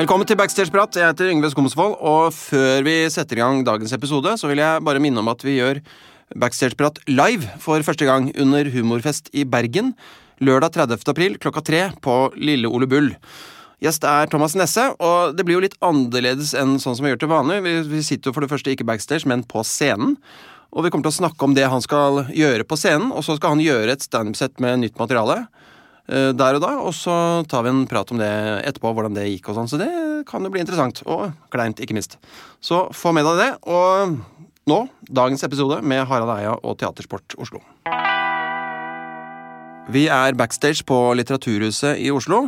Velkommen til Backstage-prat. Jeg heter Yngve Skomsvold. Og før vi setter i gang dagens episode, så vil jeg bare minne om at vi gjør Backstage-prat live for første gang under Humorfest i Bergen. Lørdag 30. april klokka tre på Lille Ole Bull. Gjest er Thomas Nesse, og det blir jo litt annerledes enn sånn som vi gjør til vanlig. Vi, sitter jo for det første ikke backstage, men på scenen. Og vi kommer til å snakke om det han skal gjøre på scenen, og så skal han gjøre et standup-sett med nytt materiale der og da, og så tar vi en prat om det etterpå, hvordan det gikk og sånn. Så det kan jo bli interessant. Og kleint, ikke minst. Så få med deg det. Og nå dagens episode med Harald Eia og Teatersport Oslo. Vi er backstage på Litteraturhuset i Oslo,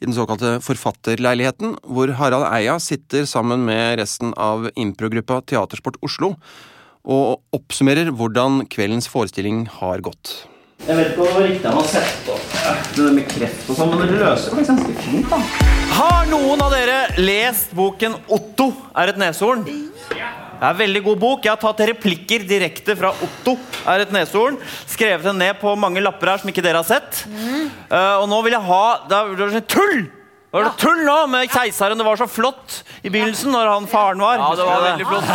i den såkalte Forfatterleiligheten, hvor Harald Eia sitter sammen med resten av improgruppa Teatersport Oslo og oppsummerer hvordan kveldens forestilling har gått. Jeg vet ikke om det var riktig av meg å sette opp det med kreft og sånn, men dere løser det faktisk ganske fint, da. Har noen av dere lest boken 'Otto er et neshorn'? Det er en veldig god bok. Jeg har tatt replikker direkte fra Otto er et neshorn. Skrevet den ned på mange lapper her som ikke dere har sett. Uh, og nå vil jeg ha Det er- det er sånn tull! Det var det tull nå med keiseren. Det var så flott i begynnelsen, når han faren var. Ja, det var veldig flott.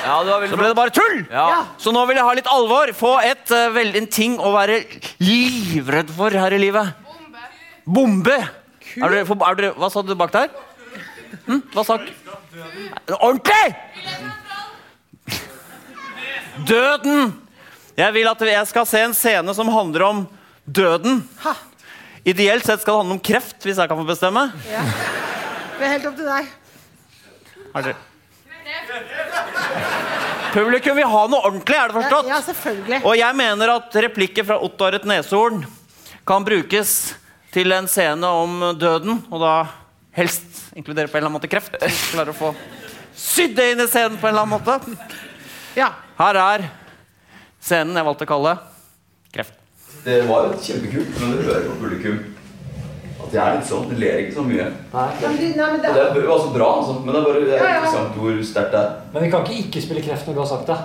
Ja, det var Så ble det bare tull! Ja. Så nå vil jeg ha litt alvor. Få et, uh, veldig, en ting å være livredd for her i livet. Bombe. Er dere, for, er dere, hva sa du bak der? Hm? Hva sa Ordentlig! Døden. Jeg vil at jeg skal se en scene som handler om døden. Ideelt sett skal det handle om kreft, hvis jeg kan få bestemme. Det er helt opp til deg. Er dere- Publikum vil ha noe ordentlig, er det forstått? Ja, selvfølgelig. Og jeg mener at replikker fra Otto har et neshorn kan brukes til en scene om døden, og da helst inkludere på en eller annen måte kreft. Hvis du Klarer å få sydd det inn i scenen på en eller annen måte. Ja. Her er scenen jeg valgte å kalle kreft. Det var kjempekult, men du hører på publikum at jeg er litt sånn, de ler ikke så mye. Nei. men du- nei, men det det, er altså bra, altså, men det er bare det er interessant hvor sterkt det er. Men vi kan ikke ikke spille kreft når du har sagt det.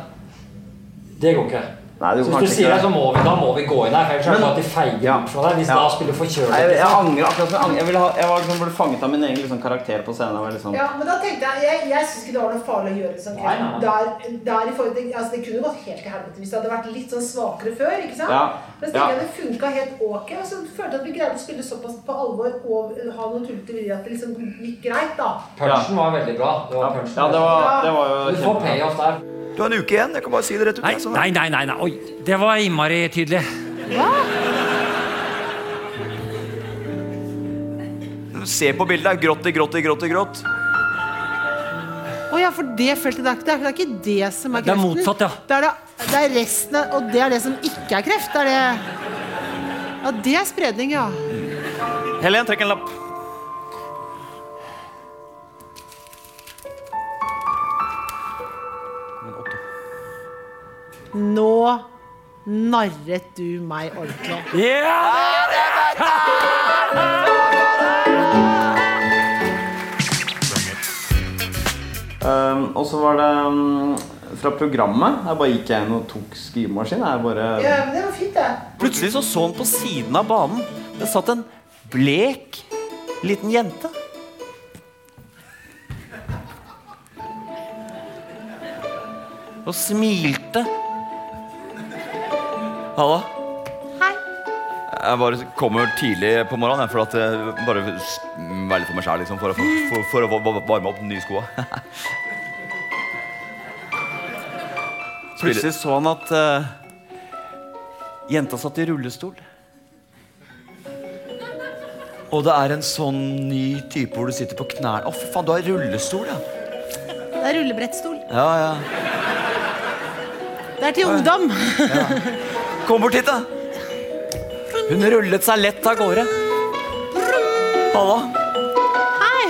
Det går ikke. Nei, Så hvis du sier det, så må vi, da må vi gå inn her. For er Men- at de feiger Ja. fra deg. Hvis Ja. da spiller forkjølet Jeg, jeg liksom. angrer akkurat som jeg, jeg, ville ha, jeg var liksom, ble fanget av min egen liksom, karakter på scenen. Jeg var liksom, ja, men da tenkte jeg Jeg, jeg syns ikke det var noe farlig å gjøre sånn Nei, nei. Der, der i forhold til, altså Det kunne gått helt til helvete hvis det hadde vært litt sånn svakere før. ikke sant? Ja. Men så Ja. tenkte jeg det funka helt ok. Og så følte jeg at vi greide å spille såpass på alvor og ha noen tullete vilje at det liksom gikk greit. da Punchen var veldig bra. Det var ja, det var, det var jo Du får payoff der. Du har en uke igjen, jeg kan bare si det rett ut. Nei, sånn nei, nei, nei, nei. Oi, det var innmari tydelig. Hva? Se på bildet, det er grått i grått i grått i grått. Å ja, for det feltet der, det er, det er ikke det som er kreften. Det er motsatt, ja. Det er, det, det er resten, av- og det er det som ikke er kreft. Det er det Ja, det er spredning, ja. Helen, trekk en lapp. Nå narret du meg ordentlig. Um, og så var det um, fra programmet. Jeg bare gikk jeg inn og tok skrivemaskin. Jeg bare... Ja, men det var fint, det. Plutselig så så han på siden av banen. Det satt en blek liten jente. Og smilte. Halla. Hei. Jeg bare kommer tidlig på morgenen for at jeg bare være litt for meg sjæl, liksom, for, å for, for å va- va- varme opp de nye skoa. Plutselig så han at uh, jenta satt i rullestol. Og det er en sånn ny type hvor du sitter på knærne. Å, fy faen, du har rullestol, ja. Det er rullebrettstol. Ja, ja. Det er til ungdom. Kom bort hit, da. Hun rullet seg lett av gårde. Halla. Hei.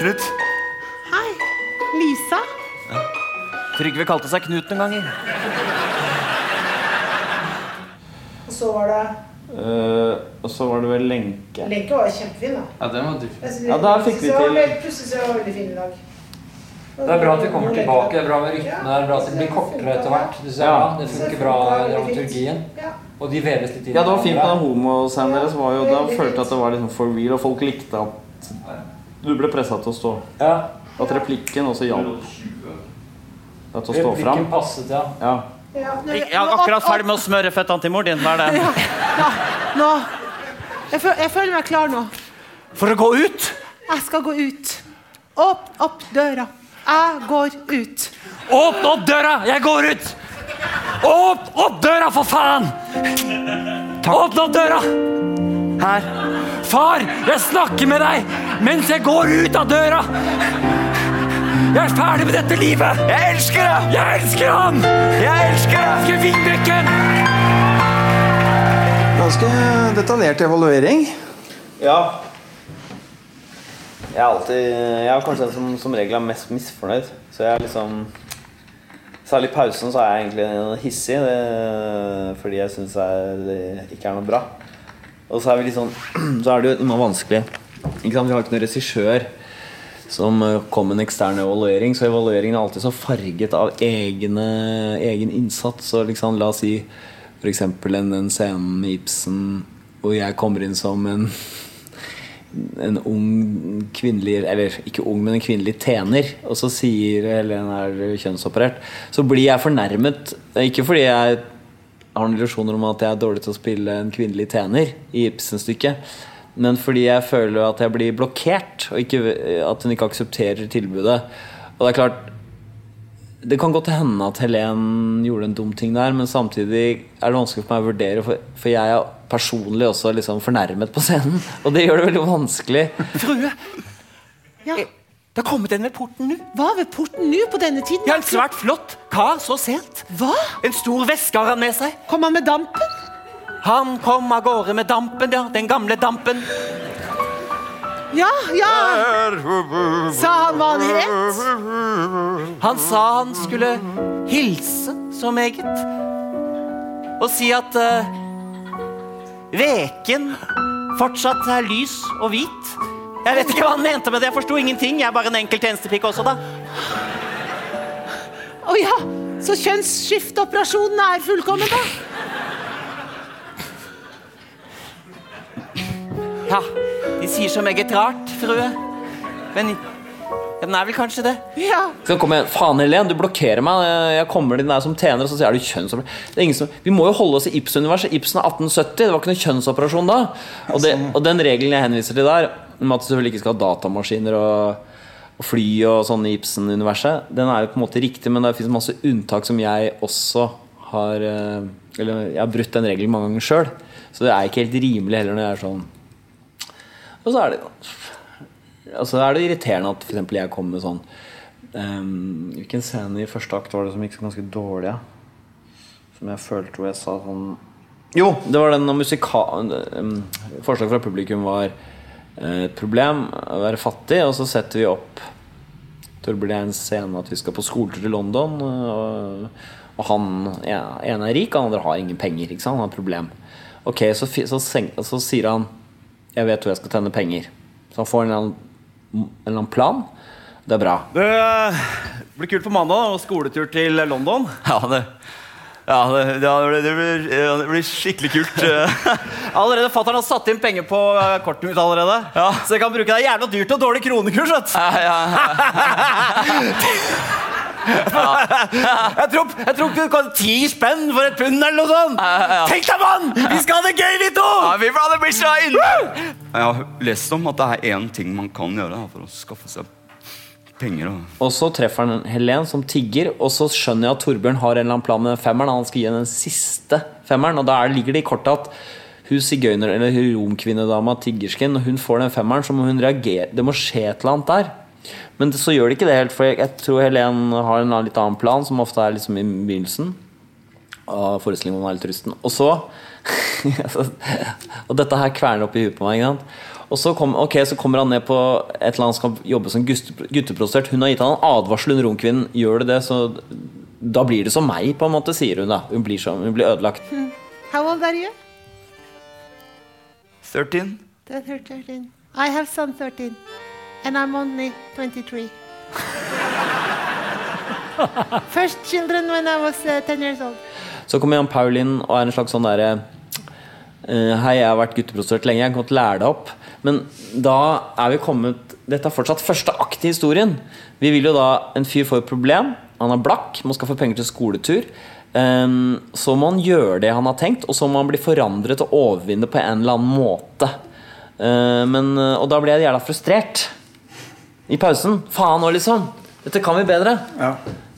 Knut. Hei. Lisa. Trygve kalte seg Knut noen ganger. Og så var det Uh, og så var det vel lenke. Lenke var kjempefin, da. Ja, den var du. Ja, der fikk vi til- Plutselig så var det veldig fin i dag. Det er bra at vi kommer tilbake. Det er bra med rytmen. Det er bra at det blir kortere etter hvert. Er Ja. det funker bra i dramaturgien. Og de veves litt inn. Ja, det var fint med den homoscenen deres. Var jo, da følte jeg at det var liksom for real, og folk likte at Du ble pressa til å stå. Ja. At replikken også hjalp til å stå fram. Replikken passet, ja. Ja. Ja, Jeg er akkurat ferdig med å smøre føttene til mor din. Hva er det? Ja, nå. Jeg føler meg klar nå. For å gå ut? Jeg skal gå ut. Åpne opp døra. Jeg går ut. Åpne opp døra! Jeg går ut! Åpne opp døra, for faen! Åpne opp døra! Her. Far, jeg snakker med deg mens jeg går ut av døra! Jeg er ferdig med dette livet! Jeg elsker deg! Jeg elsker han! Jeg elsker deg! Jeg elsker Vindbekken! Ganske detaljert evaluering. Ja. Jeg er alltid Jeg er kanskje den som som regel er mest misfornøyd. Så jeg er liksom Særlig i pausen så er jeg egentlig hissig det, fordi jeg syns det ikke er noe bra. Og så er sånn Så er det jo noe vanskelig. Vi har ikke noen regissør som eh, kom med en ekstern evaluering, så evalueringen er alltid så farget av egne, egen innsats. Så liksom, la oss si f.eks. den en scene med Ibsen hvor jeg kommer inn som en en ung kvinnelig Eller ikke ung, men en kvinnelig tjener. Og så sier Helen er kjønnsoperert. Så blir jeg fornærmet. Ikke fordi jeg har noen illusjoner om at jeg er dårlig til å spille en kvinnelig tjener i Ibsen-stykket. Men fordi jeg føler at jeg blir blokkert, og ikke, at hun ikke aksepterer tilbudet. Og det er klart det kan godt hende at Helen gjorde en dum ting der, men samtidig er det vanskelig for meg å vurdere, for, for jeg er personlig også liksom fornærmet på scenen. Og det gjør det veldig vanskelig. Frue, Ja. det har kommet en ved porten nå. Hva ved porten nå på denne tiden? Ja, en svært flott kar så sent. Hva? En stor veske har han med seg. Kom han med dampen? Han kom av gårde med dampen, ja. Den gamle dampen. Ja, ja. Sa han hva han het? Han sa han skulle hilse så meget. Og si at uh, veken fortsatt er lys og hvit. Jeg vet ikke hva han mente med det. Jeg forsto ingenting. Jeg er bare en enkel tjenestepike også, da. Å ja, så kjønnsskifteoperasjonen er fullkommen, da? Ja, sier så meget rart, frue. Men ja, den er vel kanskje det. Ja. Så kommer igjen, Faen, Helen, du blokkerer meg. Jeg kommer inn der som tjener, og så sier du kjønnsoperasjon. Det er ingen som, vi må jo holde oss i Ibsen-universet. Ibsen er 1870. Det var ikke noen kjønnsoperasjon da. Og, det, og den regelen jeg henviser til der, om at du selvfølgelig ikke skal ha datamaskiner og, og fly og sånn i Ibsen-universet, den er jo på en måte riktig, men det finnes masse unntak som jeg også har eh, Eller jeg har brutt den regelen mange ganger sjøl. Så det er ikke helt rimelig heller når jeg er sånn Og så er det Altså er det irriterende at eksempel jeg kommer med sånn um, Hvilken scene i første akt var det som gikk så ganske dårlig? Ja? Som jeg følte hvor jeg sa sånn Jo, det var den musika... Um, forslaget fra publikum var eh, et problem å være fattig, og så setter vi opp det en scene at vi skal på skoletur til London. Og, og han ja, ene er rik, han andre har ingen penger. Han har et problem. Ok, så, så, så, så sier han Jeg vet hvor jeg skal tjene penger. Så han får en eller annen, en eller annen plan. Det er bra. Det eh, blir kult på mandag. og Skoletur til London. Ja, det, ja, det, ja, det, blir, det, blir, ja, det blir skikkelig kult. Allerede Fatter'n har satt inn penger på eh, kortet mitt allerede. Ja. Så jeg kan bruke det. Jævla dyrt og dårlig kronekurs. vet Ja, Ja, ja, Jeg tror, jeg tror ikke du kan ti spenn for et pund eller noe sånt. Tenk deg, mann! Vi skal ha det gøy, vi to! ja, vi ha det blir så inne. Jeg har lest om at det er én ting man kan gjøre for å skaffe seg penger. Og... Og så treffer han Helen som tigger, og så skjønner jeg at Torbjørn har en eller annen plan med femmeren. Han skal gi henne den siste femmeren, og da er- ligger det i kortet at hun sigøyner, eller romkvinnedama, tiggersken, når hun får den femmeren, så må hun reagere. Det må skje et eller annet der. Men så gjør det ikke det helt, for jeg, jeg tror Helen har en litt annen plan, som ofte er liksom i begynnelsen. av forestillingen om litt rusten. Og så Og dette her kverner opp i huet på meg. Ikke sant? Og så, kom, okay, så kommer han ned på et eller annet skal jobbe som gutte- gutteprostituert. Hun har gitt han en advarsel, hun romkvinnen. Gjør det det, så da blir det som meg, på en måte, sier hun da. Hun blir, så, hun blir ødelagt. How old are you? 13? They're 13. I have son 13. And I'm only 23. First children when I was uh, 10 years old. Så kommer Jan Paul inn og er en slags sånn derre uh, Hei, jeg har vært gutteprostituert lenge, jeg kan godt lære deg opp. Men da er vi kommet dette er fortsatt første akt i historien. Vi vil jo da En fyr får et problem. Han er blakk, må skaffe penger til skoletur. Um, så må han gjøre det han har tenkt, og så må han bli forandret og overvinne på en eller annen måte. Uh, men, og da blir jeg jævla frustrert. I pausen. Faen òg, liksom. Dette kan vi bedre. Ja.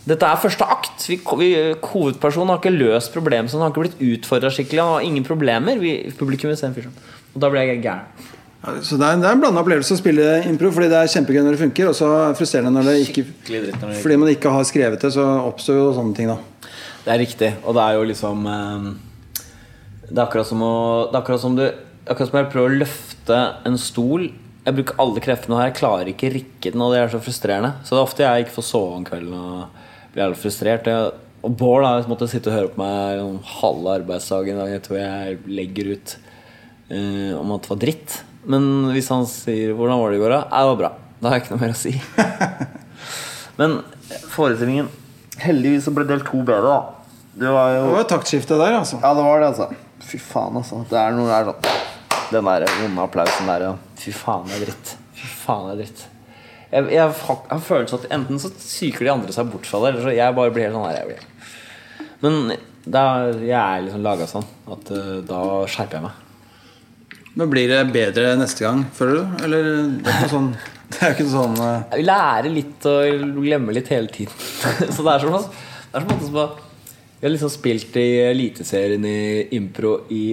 Dette er første akt. Vi, vi, hovedpersonen har ikke løst problemet. Han har ikke blitt utfordra skikkelig. Han har ingen problemer. Vi, publikum vil se en fyr sånn. Og da blir jeg gæren. Ja, Så det er, det er en blanda opplevelse å spille impro, fordi det er kjempegøy når det funker, og så er frustrerende når det ikke når det Fordi man ikke har skrevet det, så oppstår jo sånne ting, da. Det er riktig, og det er jo liksom eh, Det er akkurat som å Det er akkurat som du Akkurat som jeg prøver å løfte en stol. Jeg bruker alle kreftene her, jeg klarer ikke rikke den, og det er så frustrerende. Så det er ofte jeg ikke får sove om kvelden og blir jævlig frustrert. Jeg, og Bård har måttet sitte og høre på meg om halve arbeidsdagen. Jeg tror jeg legger ut uh, om at det var dritt. Men hvis han sier 'Hvordan var det i går', da? Det var bra. Da har jeg ikke noe mer å si. Men forestillingen Heldigvis så ble del to bedre, da. Det var jo Det var et taktskifte der, altså. Ja, det var det, altså. Fy faen, altså. Det er noe der sånn Den der vonde applausen der. Fy faen, det er dritt. Fy faen, det er dritt. Jeg, jeg, jeg har følelsen at enten så psyker de andre seg bort fra det, eller så jeg bare blir helt sånn her. Jeg blir. Men er, jeg er liksom laga sånn at uh, da skjerper jeg meg. Men blir det bedre neste gang, føler du? Eller det er ikke sånn Det er ikke sånn uh... Jeg lærer litt og glemmer litt hele tiden. så det er som, det er som at Vi har liksom spilt i Eliteserien i impro i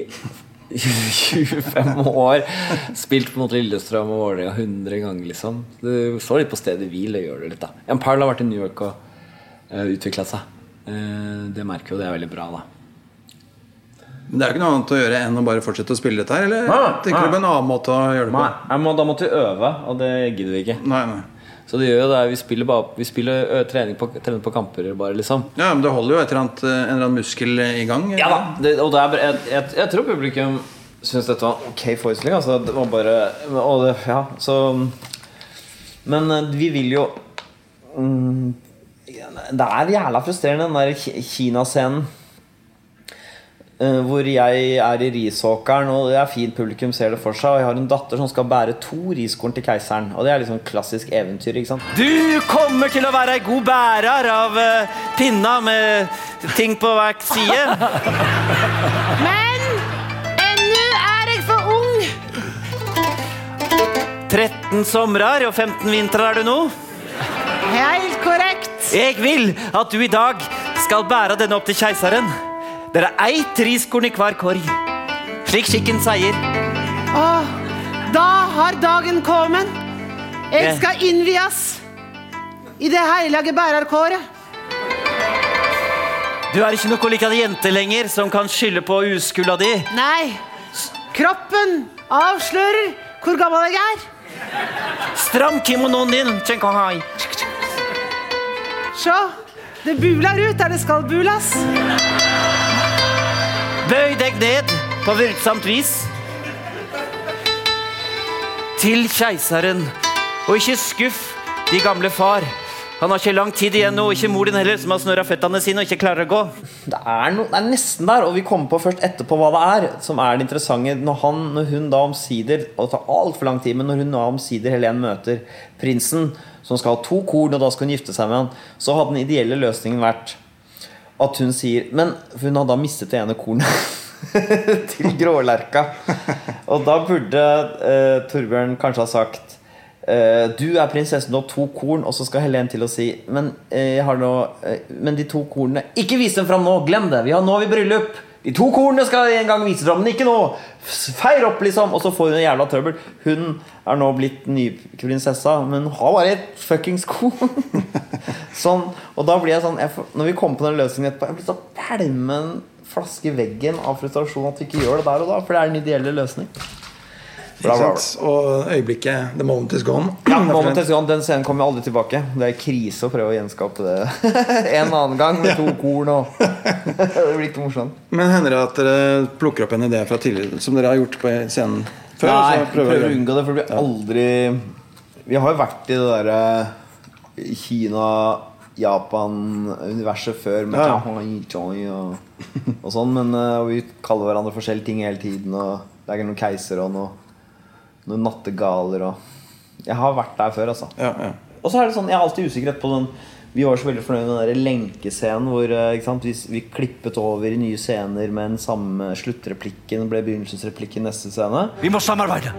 25 år. Spilt måte Lillestrøm og Vålerenga 100 ganger, liksom. Du står litt på stedet hvil. og gjør det litt, da. Jan Perl har vært i New York og uh, utvikla seg. Uh, det merker jo det er veldig bra, da. Men det er jo ikke noe annet å gjøre enn å bare fortsette å spille dette her? Eller Nei, tenker nei. du på en annen måte å gjøre det på? Nei, jeg må, Da måtte vi øve, og det gidder vi ikke. Nei, nei. Så det gjør jo det. Vi spiller, bare, vi spiller trening, på, trening på kamper, bare, liksom. Ja, men det holder jo et eller annet, en eller annen muskel i gang? Ja da. Det, og det er, jeg, jeg, jeg tror publikum syns dette var en ok forestilling. Altså, det var bare og det, Ja, så Men vi vil jo mm, Det er jævla frustrerende, den der Ki- Kina-scenen. Eh, hvor jeg er i risåkeren, og det er fint publikum ser det for seg. Og jeg har en datter som skal bære to riskorn til keiseren. Og det er liksom klassisk eventyr. ikke sant? Du kommer til å være ei god bærer av uh, pinna med ting på hver side. Men ennå er jeg for ung. 13 somrer og 15 vintrer er du nå. Helt korrekt. Jeg vil at du i dag skal bære denne opp til keiseren. Det er ett riskorn i hver korg. Slik skikken sier. Åh, da har dagen kommet. Jeg skal innvies i det hellige bærerkåret. Du er ikke noe like jente lenger som kan skylde på uskulda di. Nei, kroppen avslører hvor gammel jeg er. Stram kimonoen din. Se, det buler ut der det skal bulas. Bøy deg ned på virksomt vis. Til keiseren. Og ikke skuff de gamle far. Han har ikke lang tid igjen nå, ikke mor din heller, som har snørra føttene sine og ikke klarer å gå. Det er, no, det er nesten der, og vi kommer på først etterpå hva det er. Som er det interessante Når, han, når hun da omsider Og det tar altfor lang tid, men når hun da omsider Helen møter prinsen, som skal ha to korn, og da skal hun gifte seg med han, så hadde den ideelle løsningen vært at hun sier Men hun hadde da mistet det ene kornet. til grålerka. Og da burde eh, Torbjørn kanskje ha sagt eh, Du er prinsessen, har to korn. Og så skal Helen til å si Men, eh, nå, eh, men de to kornene Ikke vis dem fram nå! Glem det! Vi har, nå vi bryllup! De to kornene skal en gang vise fram, men ikke nå! Feir opp, liksom! Og så får hun en jævla trøbbel. Hun er nå blitt nyprinsessa, men hun har bare et fuckings korn. sånn, og da blir jeg sånn jeg, Når vi kommer på den løsningen etterpå, jeg blir så pælmen flaske i veggen av frustrasjon at vi ikke gjør det der og da, for det er den ideelle løsning. Ikke bla. Og øyeblikket The moment is gone. Ja, Moment is gone, Den scenen kommer aldri tilbake. Det er krise å prøve å gjenskape det en annen gang med to korn. Og det blir ikke morsomt. Men hender det at dere plukker opp en idé fra tidligere som dere har gjort på scenen før? Nei, prøver å unngå det, for det blir aldri Vi har jo vært i det derre Kina-Japan-universet før med Ja. Og, og sånn, men eh, og vi kaller hverandre forskjellige ting hele tiden. Og det er ikke noen keiser og noe, noen nattegaler og Jeg har vært der før, altså. Ja, ja. Og så er det sånn, jeg har alltid usikkerhet på den Vi var så veldig fornøyd med den der lenkescenen hvor eh, ikke sant, vi, vi klippet over i nye scener med den samme sluttreplikken ble begynnelsesreplikken i neste scene. Vi må samarbeide.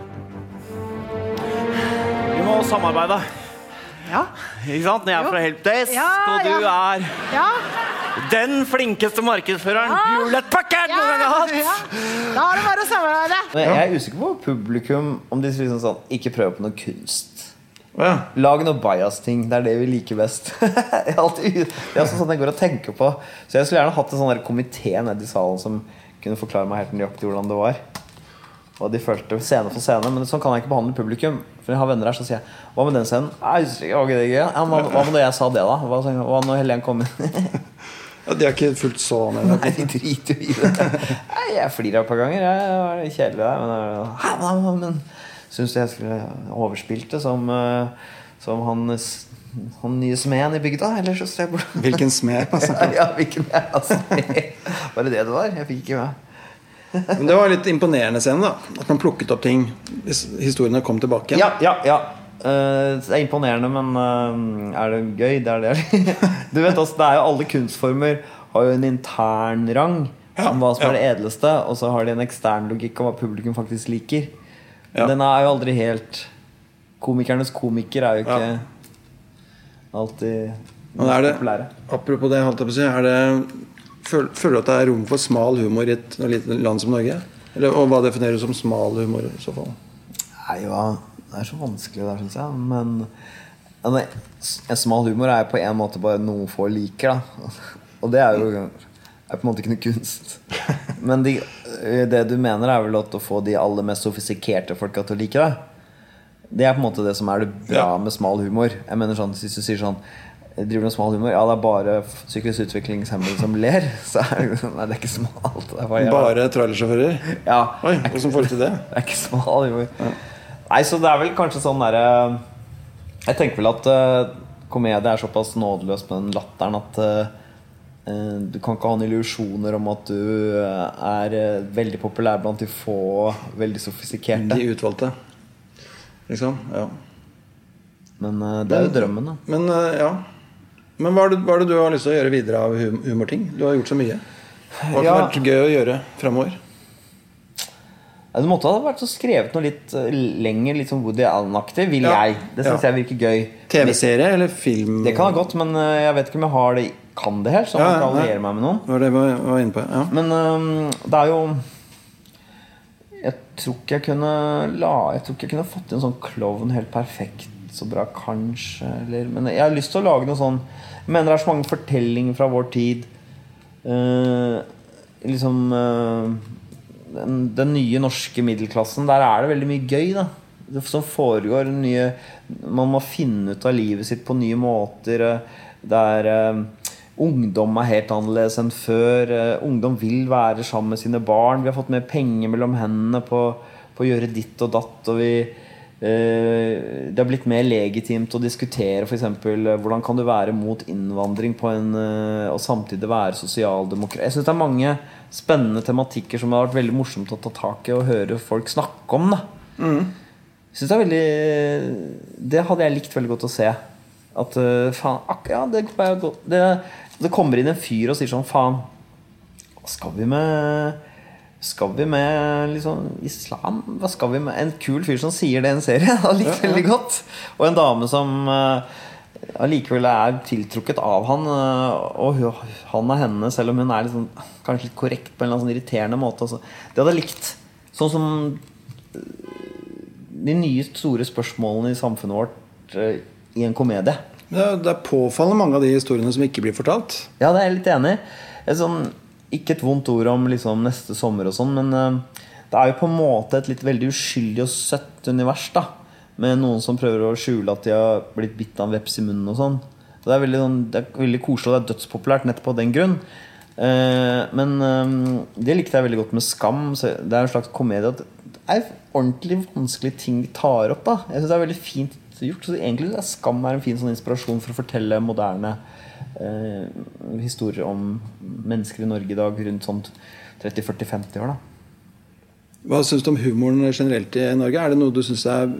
Vi må samarbeide. Ja. Ikke sant? Når jeg er fra Helpdesk, Ja, og du ja. er Ja. Den flinkeste markedsføreren Ja. Hewlett Packard noen gang har hatt. ja. Da er det bare å samarbeide. Men jeg er usikker på publikum om de sier liksom sånn Ikke prøv på noe kunst. Ja. Lag noe bias-ting. Det er det vi liker best. jeg er det er altså sånn jeg går og tenker på. Så jeg skulle gjerne hatt en sånn komité nede i salen som kunne forklare meg helt nøyaktig hvordan det var. Og de følte scene for scene. Men sånn kan jeg ikke behandle publikum. For jeg har venner her så sier jeg Hva med den scenen? Nei, jeg, var ikke det gøy. Ja, hva, hva med da jeg sa det, da? Hva, hva når Helen kom inn? Ja, De har ikke fulgt så med. Nei, de driter i det. Nei, jeg flirer et par ganger. Jeg var kjedelig der. Men, hva, men syns jeg skulle overspilt det som, eh, som han, han nye smeden i bygda? Eller så jeg burde Hvilken smed. Altså. ja, hvilken er altså, Var det det det var? Jeg fikk ikke med. Men det var litt imponerende scene, da. At man plukket opp ting. Hvis historiene kom tilbake. Ja, ja, ja. Eh, det er imponerende, men uh, er det gøy? Det er det. du vet også, det er jo Alle kunstformer har jo en intern rang Ja, om hva som er det edleste, og så har de en ekstern logikk om hva publikum faktisk liker. Ja. Den er jo aldri helt Komikernes komiker er jo ikke Ja. alltid Men det, populære. apropos det, holdt jeg på å si, er det, føler, føler du at det er rom for smal humor i et lite land som Norge? Eller, og hva definerer du som smal humor i så fall? Nei, ja, det er så vanskelig der, syns jeg. Men ja, en smal humor er på en måte bare noe få liker. Da. Og det er jo er på en måte ikke noe kunst. Men de, det du mener, er vel at å få de aller mest sofistikerte folka til å like det. Det er på en måte det som er det bra med smal humor. Jeg mener sånn, Hvis du sier sånn Driver driver med smal humor Ja, det er bare psykisk utviklingshemmede som ler. Så er det, nei, det er ikke smalt. Det er bare, Bare trailersjåfører? ja, Oi, åssen får du til det? det er ikke smal humor. Nei, så det er vel kanskje sånn derre Jeg tenker vel at uh, komedie er såpass nådeløs med den latteren at eh, eh, du kan ikke ha noen illusjoner om at du eh, er eh, veldig populær blant de få veldig sofistikerte. De utvalgte. Liksom. Ja. Men eh, det er jo drømmen, da. Men eh, ja. Men hva er, det, hva er det du har lyst til å gjøre videre av humorting? Du har gjort så mye. Hva har Ja. vært gøy å gjøre framover? Det måtte ha vært så skrevet noe litt eh, lenger, litt sånn Woody Allen-aktig, vil Ja. jeg. Det syns Ja. jeg virker gøy. TV-serie eller film? Det kan ha gått, men eh, jeg vet ikke om jeg har det kan det helt. Så Ja, kan alliere meg med noen. Det var det jeg var inne på. Ja. Men um, det er jo Jeg tror ikke jeg kunne la Jeg tror ikke jeg kunne fått inn en sånn klovn helt perfekt så bra, kanskje. Eller, men jeg har lyst til å lage noe sånn Jeg mener det er så mange fortellinger fra vår tid. Uh, liksom eh, den, den nye norske middelklassen, der er det veldig mye gøy, da. Som foregår nye Man må finne ut av livet sitt på nye måter. eh, Der uh, ungdom er helt annerledes enn før. Uh, ungdom vil være sammen med sine barn. Vi har fått mer penger mellom hendene på, på å gjøre ditt og datt. Og vi, det har blitt mer legitimt å diskutere f.eks. hvordan kan du være mot innvandring på en, eh, og samtidig være sosialdemokrat. Jeg syns det er mange spennende tematikker som det har vært veldig morsomt å ta tak i og høre folk snakke om. da Mm. synes det er veldig Det hadde jeg likt veldig godt å se. At eh, faen ak ja, det, det, det kommer inn en fyr og sier sånn Faen, hva skal vi med Skal vi med liksom islam? Hva skal vi med En kul fyr som sier det i en serie. Har likt veldig godt. Og en dame som eh, allikevel er tiltrukket av han. eh, og han er henne, selv om hun er litt sånn, kanskje litt korrekt på en eller annen sånn irriterende måte. Altså. Det hadde jeg likt. Sånn som de nye store spørsmålene i samfunnet vårt eh, i en komedie. Det er, det påfallende mange av de historiene som ikke blir fortalt. Ja, det er jeg litt enig i. Sånn, ikke et vondt ord om liksom, neste sommer og sånn, men eh, det er jo på en måte et litt veldig uskyldig og søtt univers. da Med noen som prøver å skjule at de har blitt bitt av en veps i munnen og sånn. Det er veldig, sånn, det er veldig koselig, og det er dødspopulært nettopp av den grunn. Eh, men eh, det likte jeg veldig godt med Skam. Det er en slags komedie det er ordentlig vanskelige ting de tar opp. da Jeg synes det er veldig fint gjort. Så egentlig er Skam er en fin sånn inspirasjon for å fortelle moderne historier om mennesker i Norge i dag rundt sånn 30-40-50 år. da Hva syns du om humoren generelt i Norge? Er det noe du syns er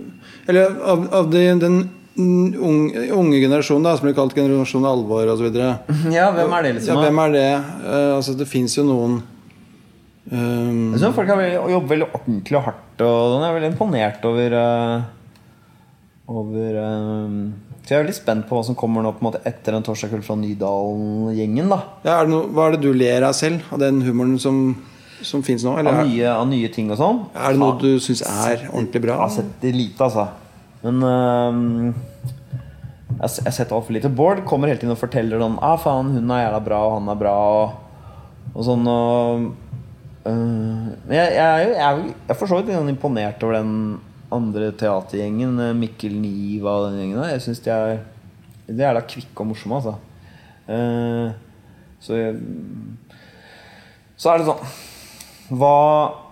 Eller av, av de, den unge, unge generasjonen, da, som blir kalt generasjon alvor osv. Ja, hvem er det, liksom? Ja, hvem er det? Eh, altså, det fins jo noen um, Jeg synes folk har veldig, jobber veldig ordentlig og hardt. Og jeg er veldig imponert over eh, Over eh, Så jeg er veldig spent på hva som kommer nå på en måte etter en torsdagskveld fra Nydalen-gjengen. da ja, er det noe, Hva er det du ler av selv, av den humoren som, som fins nå? Eller Av nye, av nye ting og sånn. er det noe du syns er ordentlig bra? Jeg har sett det lite, altså. Men øhm, jeg har sett altfor lite. Bård kommer hele tiden og forteller sånn ah, faen, hun er jævla bra, og han er bra, og, og sånn. Og, uh, jeg, jeg, er jo- jeg, er jo- for så vidt sånn imponert over den andre teatergjengen. eh, Mikkel Niva og den gjengen der. Jeg syns de er De er da kvikke og morsomme, altså. Uh, så jeg, Så er det sånn Hva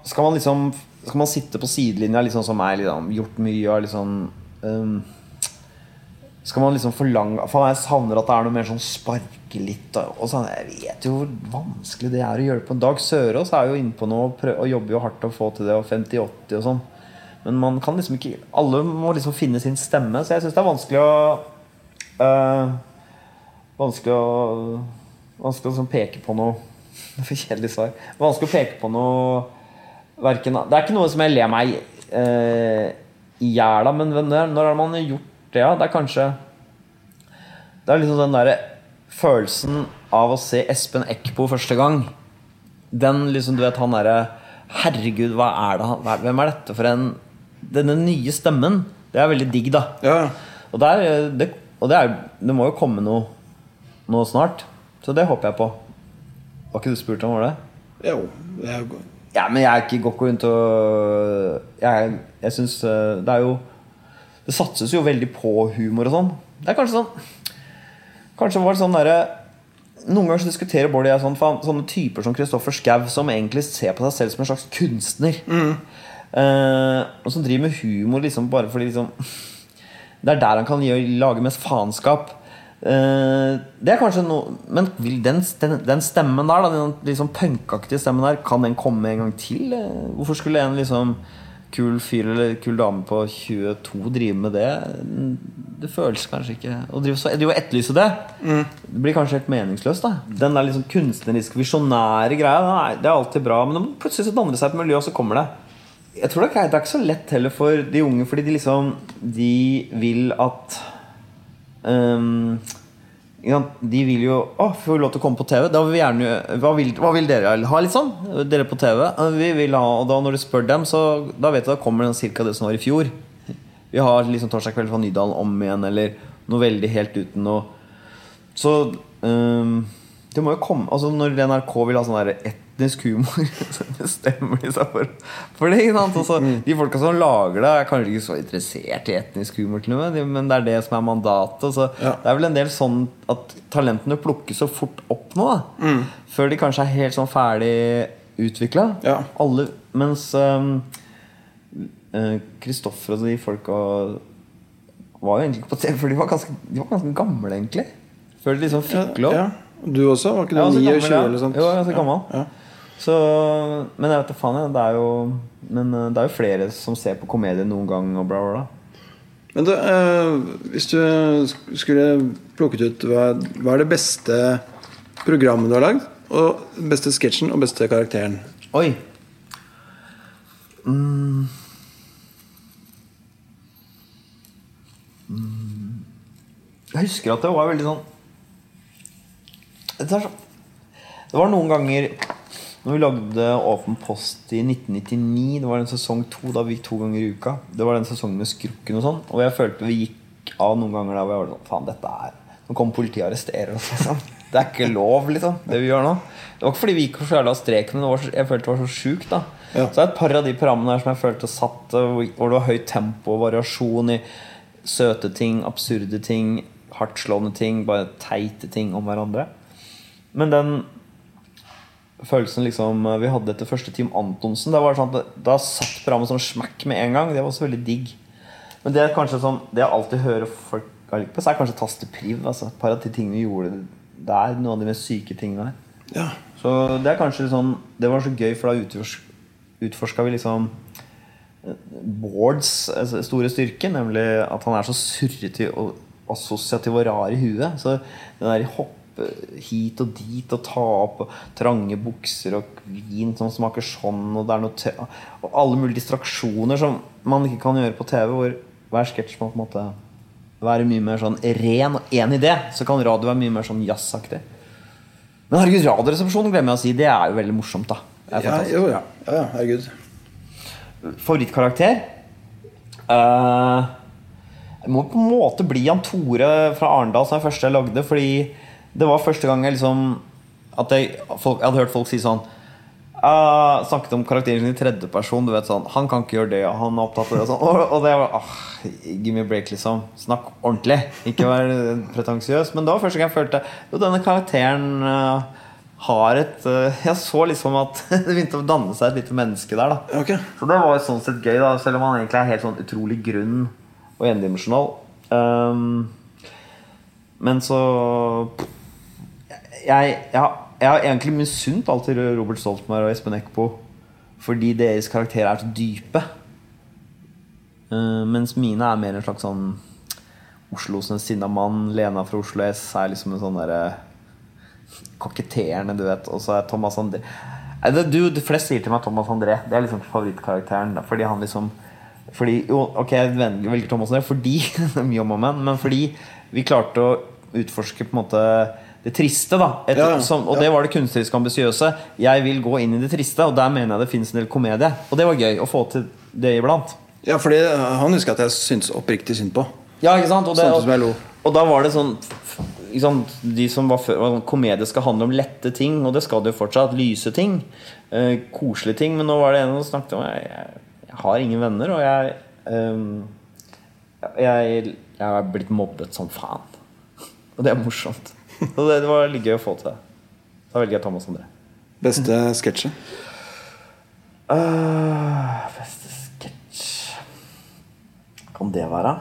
Skal man liksom Skal man sitte på sidelinja liksom som meg, liksom, gjort mye av liksom um, Skal man liksom forlange For jeg savner at det er noe mer sånn sparke litt og, sånn. Jeg vet jo hvor vanskelig det er å gjøre det på Dag Sørås er jo inne på noe og, prøver, og jobber jo hardt å få til det, og 50-80 og sånn. Men man kan liksom ikke Alle må liksom finne sin stemme, så jeg syns det er vanskelig å øh, Vanskelig å Vanskelig å sånn peke på noe Det er for kjedelig svar. Vanskelig å peke på noe verken, Det er ikke noe som jeg ler meg eh, i hjel av, men når, når har man gjort det? Ja? Det er kanskje Det er liksom den derre følelsen av å se Espen Eckbo første gang. Den liksom, du vet, han derre Herregud, hva er det Hvem er dette for en Denne nye stemmen. Det er veldig digg, da. Ja, Og, der, det, og det, er, det må jo komme noe noe, snart. Så det håper jeg på. Var ikke du spurt om var det? jo, det er jo Ja, men jeg er ikke går rundt og Jeg, jeg syns eh, det er jo Det satses jo veldig på humor og sånn. Det er kanskje sånn Kanskje var det sånn derre Noen ganger så diskuterer Bård og jeg sånn, sånne typer som Kristoffer Schou, som egentlig ser på seg selv som en slags kunstner. Eh, og som driver med humor liksom bare fordi liksom Det er der han kan lage mest faenskap. Eh, det er kanskje noe Men vil den, den, den stemmen der, da, den liksom punkaktige stemmen der, kan den komme en gang til? Eh, Hvorfor skulle en liksom kul fyr eller kul dame på 22 drive med det? Det føles kanskje ikke Å drive så- drive etterlyse det, det blir kanskje helt meningsløst. da Den der liksom kunstneriske, visjonære greia, det er alltid bra. Men plutselig så danner det seg et miljø, og så kommer det. Jeg tror det er, ikke- så lett heller for de unge, fordi de liksom De vil at um. De vil jo Å, får vi lov til å komme på TV? Da vil vi gjerne Hva vil, hva vil dere ha, liksom? Dere på TV? Vi vil ha Og da når du spør dem, så da vet du da kommer det cirka det som var i fjor. Vi har liksom torsdag kveld fra Nydalen om igjen, eller noe veldig helt uten noe Så um, det må jo komme Altså Når NRK vil ha sånn der etnisk humor, bestemmer de seg for, for det. Ikke sant? Altså, de folka som lager det, er kanskje ikke så interessert i etnisk humor, til og med, men det er det som er mandatet. Så Ja. Det er vel en del sånn at talentene plukkes så fort opp nå, da. Før de kanskje er helt sånn ferdig utvikla. Ja. Alle, mens Kristoffer eh, Kristoffer og de folka var jo egentlig ikke på TV, for de var ganske, de var ganske gamle, egentlig. Før de liksom fikk lov. Ja. Du også? Var ikke du Jeg var så 29 eller noe sånt? Jo, jeg var ganske gammel. Ja. Så, men jeg vet da faen. Det er jo Men eh, det er jo flere som ser på komedie noen gang, og bla, bla. Men da, eh, hvis du skulle plukket ut hva, hva er det beste programmet du har lagd? Og beste sketsjen og beste karakteren? Oi. Mm. Mm. Jeg husker at det var veldig sånn Det, så, det var noen ganger Når vi lagde Åpen post i 1999, det var den sesong to, da vi gikk to ganger i uka. Det var den sesongen med Skrukken og sånn. Og jeg følte vi gikk av noen ganger der hvor jeg var sånn Faen, dette er Nå kommer politiet og arresterer oss, liksom. Det er ikke lov, liksom, det vi gjør nå. Det var ikke fordi vi gikk for så jævla strek, men det var så, jeg følte det var så sjukt. da Ja. Så det er et par av de programmene her som jeg følte satt hvor det var høyt tempo og variasjon i søte ting, absurde ting, hardtslående ting, bare teite ting om hverandre. Men den følelsen liksom eh, vi hadde etter første Team Antonsen Da var det sånn at Da satt programmet sånn smekk med en gang. Det var også veldig digg. Men det er kanskje sånn Det jeg alltid hører folk har likt på, så er kanskje tastepriv. Altså. Et par av de tingene vi gjorde der, noen av de mest syke tingene der. Ja. Så det er kanskje sånn Det var så gøy, for da utfors- utforska vi liksom eh, Bårds eh, store styrke, nemlig at han er så surrete og assosiativ og rar i huet. Så den der hoppe hit og dit og ta opp trange bukser og vin som smaker sånn, og det er noe Og alle mulige distraksjoner som man ikke kan gjøre på TV, hvor hver sketsj må på en måte være mye mer sånn ren og én idé. Så kan radio være mye mer sånn jazzaktig. Men herregud, Radioresepsjonen glemmer jeg å si. Det er jo veldig morsomt, da. Ja, jo, ja. ja, herregud. Favorittkarakter? Uh, det må på en måte bli Jan Tore fra Arendal, som er første jeg lagde. Fordi det var første gang jeg liksom At jeg, folk, jeg hadde hørt folk si sånn uh, Snakket om karakteren sin i tredjeperson. Du vet sånn Han kan ikke gjøre det, og han er opptatt av det. Og, sånn, og, og det var ah, Give me a break, liksom. Snakk ordentlig. Ikke vær pretensiøs. Men det var første gang jeg følte Jo, denne karakteren uh, har et eh, Jeg så liksom at det begynte å danne seg et lite menneske der. da okay. så det var sånn sett gøy, da selv om han egentlig er helt sånn utrolig grunn og endimensjonal. Um, men så jeg, jeg, har- jeg har egentlig misunt alltid Robert Stoltenberg og Espen Eckbo fordi deres karakterer er så dype. Uh, mens mine er mer en slags sånn Oslos en sinna mann. Lena fra Oslo S er liksom en sånn derre koketterende, du vet. Og så er Thomas André det, du, de fleste sier til meg Thomas André. Det er liksom favorittkarakteren. Fordi han liksom fordi, jo, Ok, jeg velger Thomas André fordi det er mye om og men, men fordi vi klarte å utforske på en måte det triste. da Et, Ja, ja, som, Og det var det kunstnerisk ambisiøse. Jeg vil gå inn i det triste, og der mener jeg det finnes en del komedie. Og det var gøy å få til det iblant. Ja, for han husker at jeg syntes oppriktig synd på. Ja, ikke sant? Og, det, og, og da var det sånn sant? De som var før sånn, Komedie skal handle om lette ting, og det skal det jo fortsatt. Lyse ting. Eh, koselige ting. Men nå var det en som snakket om jeg, jeg, jeg har ingen venner, og jeg eh, jeg, jeg er blitt mobbet som faen. Og det er morsomt. Og det, det var litt gøy å få til. Da velger jeg Thomas André. Beste sketsje? Uh, beste sketsj Kan det være?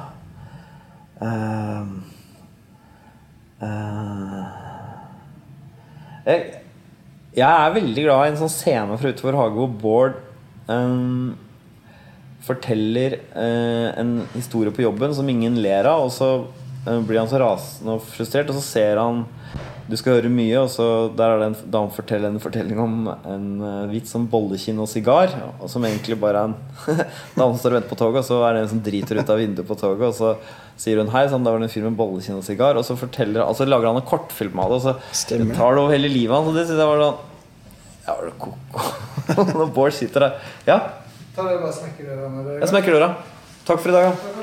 Uh, uh, jeg, jeg er veldig glad i en sånn scene fra Utover hage hvor Bård um, forteller en historie på jobben som ingen ler av, og så blir han så rasende og frustrert, og så ser han du skal høre mye, og så der er det en dame forteller en fortelling om en hvit vits om bollekinn og sigar. Og som egentlig bare er en dame som står og venter på toget, og så er det en som driter ut av vinduet på toget. Og så sier hun hei, sånn, da var det en fyr med bollekinn og sigar. Og så forteller altså lager han en kortfilm av det, og så Stemmer. tar det over hele livet hans. Og det syns jeg var sånn Ja, var det ko-ko? Når Bård sitter der Ja, jeg smekker døra. Takk for i dag, ja.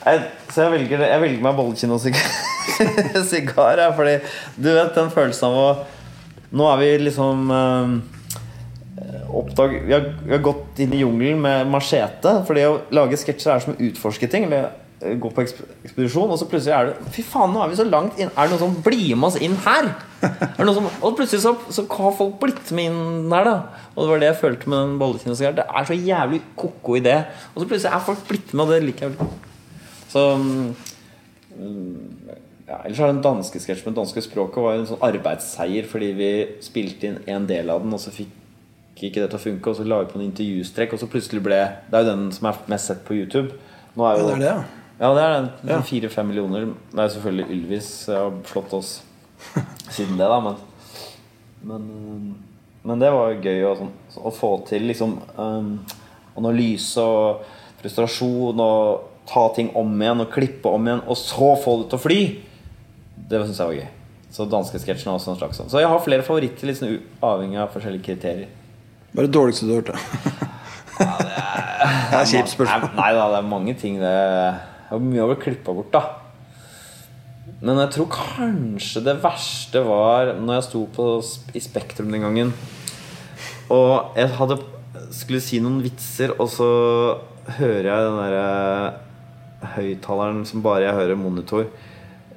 Jeg, så jeg velger, jeg velger meg bollekinn og sigar, fordi du vet den følelsen av å Nå er vi liksom øh, oppdag, vi, har, vi har gått inn i jungelen med machete. Fordi å lage sketsjer er som å utforske ting. Eller eh, gå på ekspedisjon, og så plutselig er det Fy faen, nå er vi så langt inn. Er det noen som blir med oss inn her? Er som, og plutselig så, så har folk blitt med inn der, da. Og det var det jeg følte med den sigar. Det er så jævlig ko-ko idé. Og så plutselig er folk blitt med, og det liker jeg. Så mm, ja, Ellers er den danske sketsjen med det danske språket var en sånn arbeidsseier fordi vi spilte inn en del av den, og så fikk ikke det til å funke, og så la vi på en intervjustrekk, og så plutselig ble Det er jo den som er mest sett på YouTube. Nå er Ja, jo, det er det, ja. ja, det er den. Fire-fem millioner. Det er selvfølgelig Ylvis har slått oss siden det, da, men Men, øh, men det var jo gøy å, sånn, å få til liksom um, analyse og frustrasjon og ta ting om igjen og klippe om igjen, og så få det til å fly. Det syns jeg var gøy. Så danskesketsjen er også en slags sånn. Så jeg har flere favoritter, liksom, avhengig av forskjellige kriterier. Hva er det dårligste du har hørt, da? det er kjipt spørsmål. Nei, nei da, det er mange ting det Det er mye å bli klippa bort, da. Men jeg tror kanskje det verste var når jeg sto på, i Spektrum den gangen. Og jeg hadde skulle si noen vitser, og så hører jeg den derre høyttaleren som bare jeg hører monitor.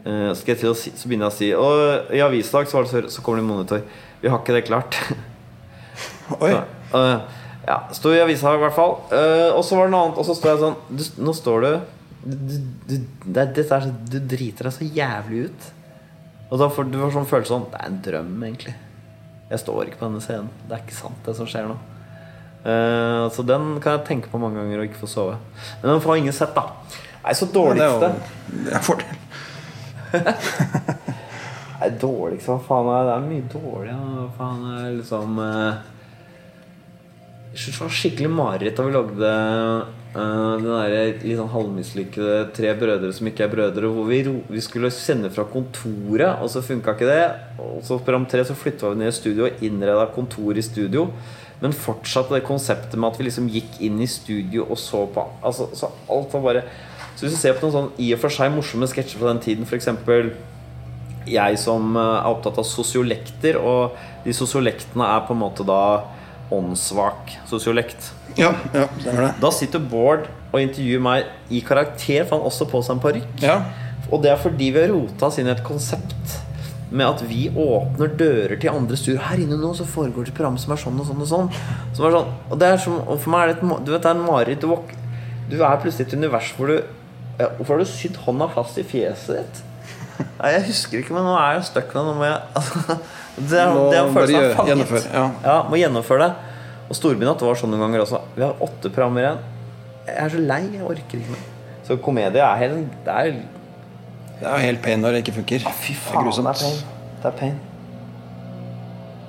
Uh, skal jeg til å si, så begynner jeg å si Og i avisdag så, så, så kommer det monitor. Vi har ikke det klart. Oi. Uh, ja, sto i avisa i hvert fall. Uh, og så var det noe annet, og så står jeg sånn du, Nå står du du, du, det, det er, du driter deg så jævlig ut. Og da får du får sånn følelse sånn Det er en drøm, egentlig. Jeg står ikke på denne scenen. Det er ikke sant, det som skjer nå. Uh, så den kan jeg tenke på mange ganger og ikke få sove. Men den får ingen sett, da. Nei, så dårligste Ja, det er en fordel. Nei, dårligste, hva faen er det? Er mye dårlig. Hva faen er liksom eh, Jeg synes det var skikkelig mareritt da vi lagde uh, den derre litt sånn halvmislykkede Tre brødre som ikke er brødre, hvor vi, vi skulle sende fra kontoret, og så funka ikke det. Og så program tre så flytta vi ned i studio og innreda kontor i studio. Men fortsatt det konseptet med at vi liksom gikk inn i studio og så på altså, Så alt var bare Så hvis du ser på noen sånn i og for seg morsomme sketsjer fra den tiden, f.eks jeg som eh, er opptatt av sosiolekter, og de sosiolektene er på en måte da åndssvak sosiolekt. Ja, ja, stemmer det. Da sitter Bård og intervjuer meg i karakter, for han også på seg en parykk. Ja. Og det er fordi vi har rota oss inn i et konsept med at vi åpner dører til andre stuer. Her inne nå så foregår det et program som er sånn og sånn og sånn. Som er sånn og, det er som, og for meg er det et, du vet, det er en mareritt. Du, du er plutselig i et univers hvor du ja, Hvorfor har du sydd hånda fast i fjeset ditt? Nei, Jeg husker ikke, men nå er jeg stuck med det. Nå må jeg altså, Det er, det er bare følelsen av gjøre- fanget. gjennomføre, ja. ja, må gjennomføre det. Og storbynatt det var sånn noen ganger også. Vi har åtte programmer igjen. Jeg er så lei. Jeg orker ikke mer. Så komedie er helt Det er Det er jo helt pain når det ikke funker. Fy det er faen, det er pain. Det er pain.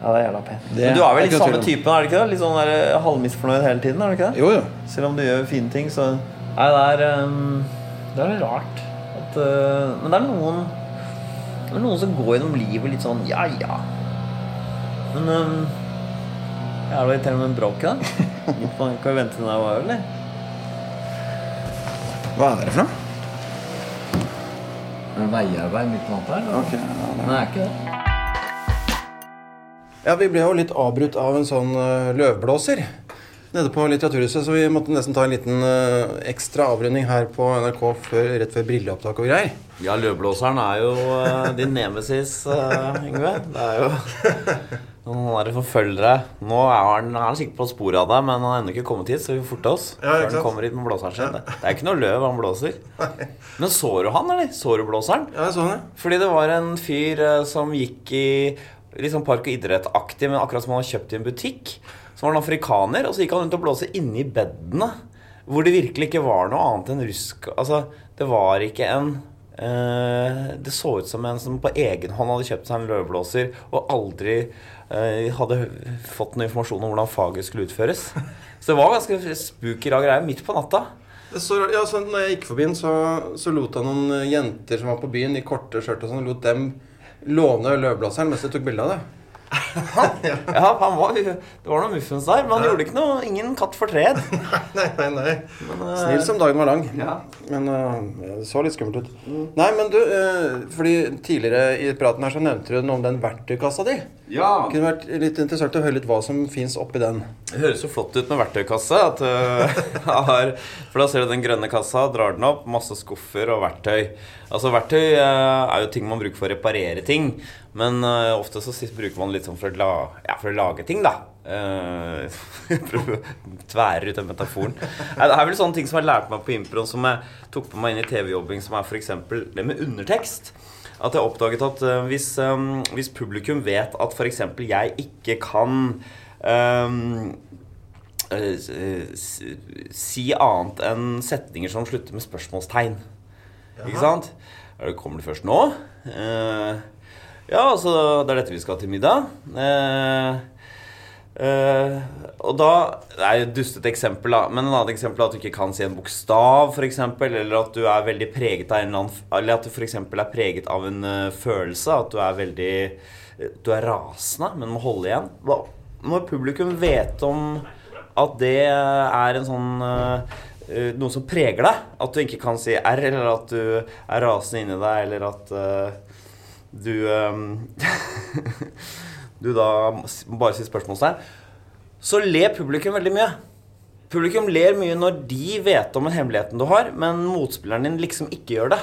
Ja, det er jævla pain. Det Men du er er vel ikke litt noe samme tvil om. typen, er du ikke det? Litt sånn der eh, halvmisfornøyd hele tiden, er du ikke det? Jo, jo. Selv om du gjør fine ting, så Nei, det er um, Det er rart. At, uh, men det er noen Det er noen som går gjennom livet litt sånn ja, ja. Men um, Jævla irriterende med en bråk, da. Kan vi vente til den er over, eller? Hva er det for noe? Veiarbeid midt på natta her? Okay, ja, det er ikke det. Ja, Vi ble jo litt avbrutt av en sånn eh, løvblåser nede på Litteraturhuset, så vi måtte nesten ta en liten uh, ekstra avrunding her på NRK før, rett før brilleopptak og greier. Ja, løvblåseren er jo uh, din nemesis, uh, Yngve. Det er jo noen der forfølgere. Nå er han, er han sikkert på sporet av deg, men han har ennå ikke kommet hit, så vi får forte oss. Ja, før han kommer hit med blåseren sin. Det er ikke noe løv han blåser. Men så du han, eller? Så du blåseren? Ja, jeg så det. Fordi det var en fyr som gikk i sånn park- og idrettaktig, men akkurat som han hadde kjøpt i en butikk. Så var han afrikaner, og så gikk han rundt og blåste inni bedene. Hvor det virkelig ikke var noe annet enn rusk. Altså, det var ikke en eh, Det så ut som en som på egen hånd hadde kjøpt seg en løvblåser og aldri eh, hadde fått noe informasjon om hvordan faget skulle utføres. Så det var ganske spooky rar greie midt på natta. Så, ja, så når jeg gikk forbi den, så, så lot han noen jenter som var på byen, i korte skjørt og sånn, lot dem låne løvblåseren mens de tok bilde av det. Ja, han var, Det var noen muffens der, men han gjorde ikke noe Ingen katt for tred. Nei, nei, nei. Snill som dagen var lang. Men uh, det så litt skummelt ut. Nei, men du, uh, fordi tidligere i praten her så nevnte du noe om den verktøykassa di. Ja. Det kunne vært litt interessant å høre litt hva som fins oppi den. Det høres så flott ut med verktøykasse. At, har, for da ser du den grønne kassa, drar den opp, masse skuffer og verktøy. Altså Verktøy er jo ting man bruker for å reparere ting. Men uh, ofte så bruker man litt sånn for å, la, ja, for å lage ting, da. Uh, Prøve å tvære ut den metaforen. Nei, Det er vel sånne ting som jeg lærte meg på improen, som jeg tok på meg inn i TV-jobbing, som er f.eks. det med undertekst. At jeg oppdaget at uh, hvis, um, hvis publikum vet at f.eks. jeg ikke kan eh, si annet enn setninger som slutter med spørsmålstegn. Ikke sant? Er Kommer det først nå? Eh, ja, altså Det er dette vi skal til middag. Eh, eh, og da Det er et dustete eksempel, da. Men en annet eksempel er at du ikke kan si en bokstav, f.eks. Eller at du er veldig preget av en eller annen Eller at du f.eks. er preget av en uh, følelse. At du er veldig eh, Du er rasende, men må holde igjen. Hva, når publikum vet om at det er en sånn eh, noe som preger deg. At du ikke kan si R, eller at du er rasende inni deg, eller at eh, du eh, Du da bare sier spørsmålstegn. Så ler publikum veldig mye. Publikum ler mye når de vet om en hemmeligheten du har, men motspilleren din liksom ikke gjør det.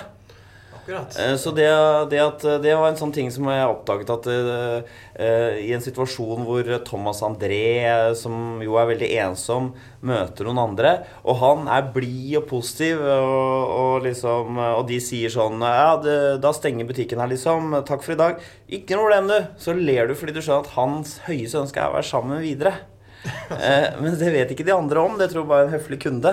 Eh, Så det, det, at, det var en sånn ting som jeg oppdaget at eh, eh, i en situasjon hvor Thomas André, eh, som jo er veldig ensom, møter noen andre, og han er blid og positiv, og, og, liksom, og de sier sånn Ja, det, da stenger butikken her, liksom. Takk for i dag. Ikke noe problem, du. Så ler du fordi du skjønner at hans høyeste ønske er å være sammen videre. Eh, men det vet ikke de andre om. Det tror bare en høflig kunde.